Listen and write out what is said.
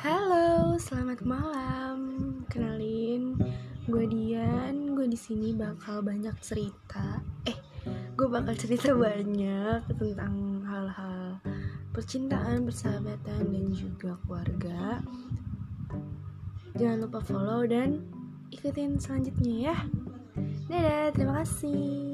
halo selamat malam. Kenalin, gue Dian. Gue di sini bakal banyak cerita. Eh, gue bakal cerita banyak tentang hal-hal percintaan, persahabatan, dan juga keluarga. Jangan lupa follow dan ikutin selanjutnya ya. Dadah, terima kasih.